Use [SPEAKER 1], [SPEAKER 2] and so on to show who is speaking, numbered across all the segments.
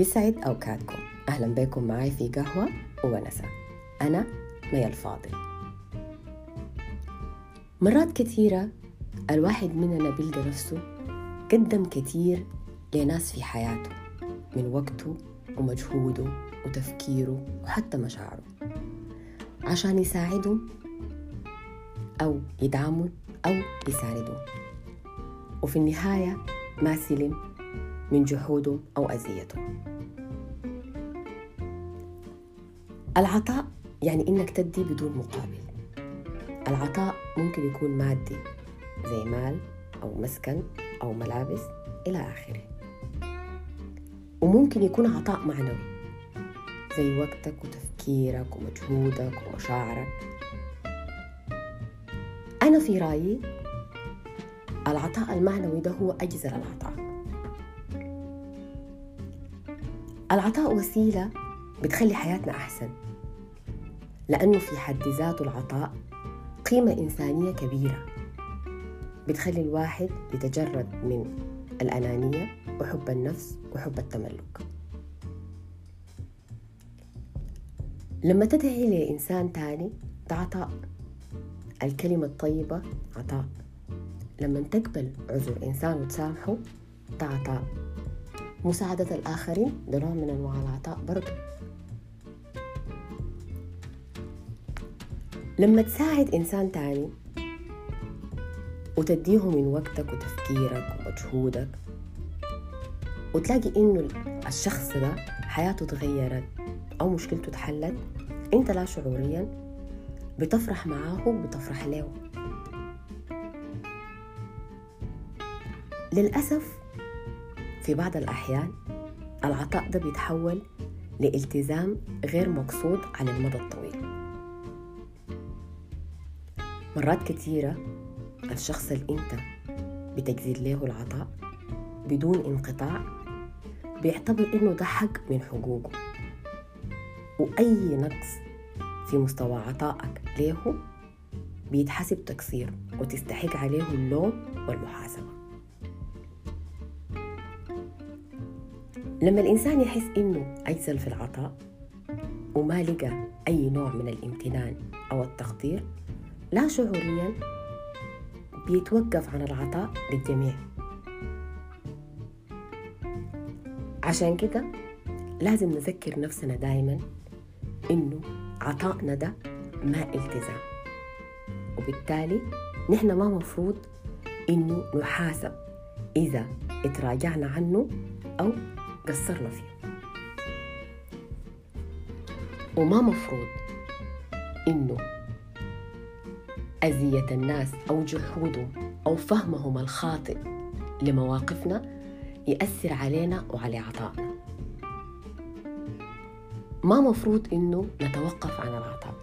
[SPEAKER 1] يسعد أوقاتكم. أهلا بكم معي في قهوة وونسة. أنا مي الفاضل مرات كثيرة الواحد مننا بيلقى نفسه قدم كثير لناس في حياته من وقته ومجهوده وتفكيره وحتى مشاعره. عشان يساعدهم أو يدعمهم أو يساندهم. وفي النهاية ما سلم من جحودهم أو أذيتهم العطاء يعني إنك تدي بدون مقابل. العطاء ممكن يكون مادي زي مال أو مسكن أو ملابس إلى آخره. وممكن يكون عطاء معنوي زي وقتك وتفكيرك ومجهودك ومشاعرك. أنا في رأيي العطاء المعنوي ده هو أجزل العطاء. العطاء وسيلة بتخلي حياتنا أحسن لأنه في حد ذاته العطاء قيمة إنسانية كبيرة بتخلي الواحد يتجرد من الأنانية وحب النفس وحب التملك. لما تدعي لإنسان تاني ده عطاء. الكلمة الطيبة عطاء. لما تقبل عذر إنسان وتسامحه ده عطاء. مساعدة الآخرين ده نوع من أنواع العطاء برضه لما تساعد إنسان تاني وتديه من وقتك وتفكيرك ومجهودك وتلاقي إنه الشخص ده حياته تغيرت أو مشكلته اتحلت أنت لا شعوريا بتفرح معاه وبتفرح له. للأسف في بعض الأحيان العطاء ده بيتحول لالتزام غير مقصود على المدى الطويل. مرات كثيرة الشخص اللي انت بتجزيد له العطاء بدون انقطاع بيعتبر إنه ده حق من حقوقه. وأي نقص في مستوى عطائك له بيتحسب تقصير وتستحق عليه اللوم والمحاسبة. لما الإنسان يحس إنه أجزل في العطاء وما لقى أي نوع من الامتنان أو التقدير لا شعوريا بيتوقف عن العطاء للجميع. عشان كده لازم نذكر نفسنا دايما إنه عطائنا ده ما التزام وبالتالي نحن ما مفروض إنه نحاسب إذا اتراجعنا عنه أو قصرنا فيه وما مفروض إنه أذية الناس أو جحودهم أو فهمهم الخاطئ لمواقفنا يأثر علينا وعلى عطائنا ما مفروض إنه نتوقف عن العطاء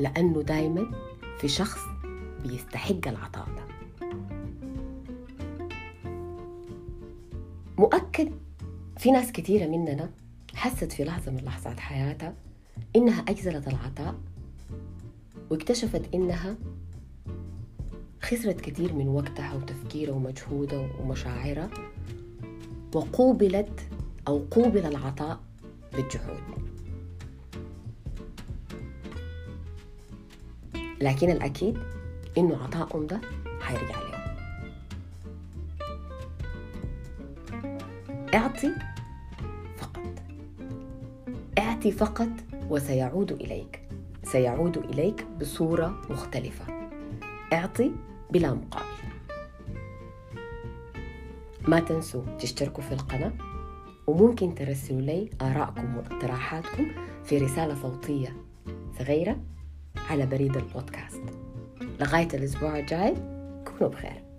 [SPEAKER 1] لأنه دايما في شخص بيستحق العطاء ده. مؤكد في ناس كثيرة مننا حست في لحظة من لحظات حياتها إنها أجزلت العطاء واكتشفت إنها خسرت كثير من وقتها وتفكيرها ومجهودها ومشاعرها وقوبلت أو قوبل العطاء بالجحود. لكن الأكيد إنه عطائهم ده حيرجع لهم. اعطي اعطي فقط وسيعود إليك. سيعود إليك بصورة مختلفة. اعطي بلا مقابل. ما تنسوا تشتركوا في القناة وممكن ترسلوا لي آرائكم واقتراحاتكم في رسالة صوتية صغيرة على بريد البودكاست. لغاية الأسبوع الجاي كونوا بخير.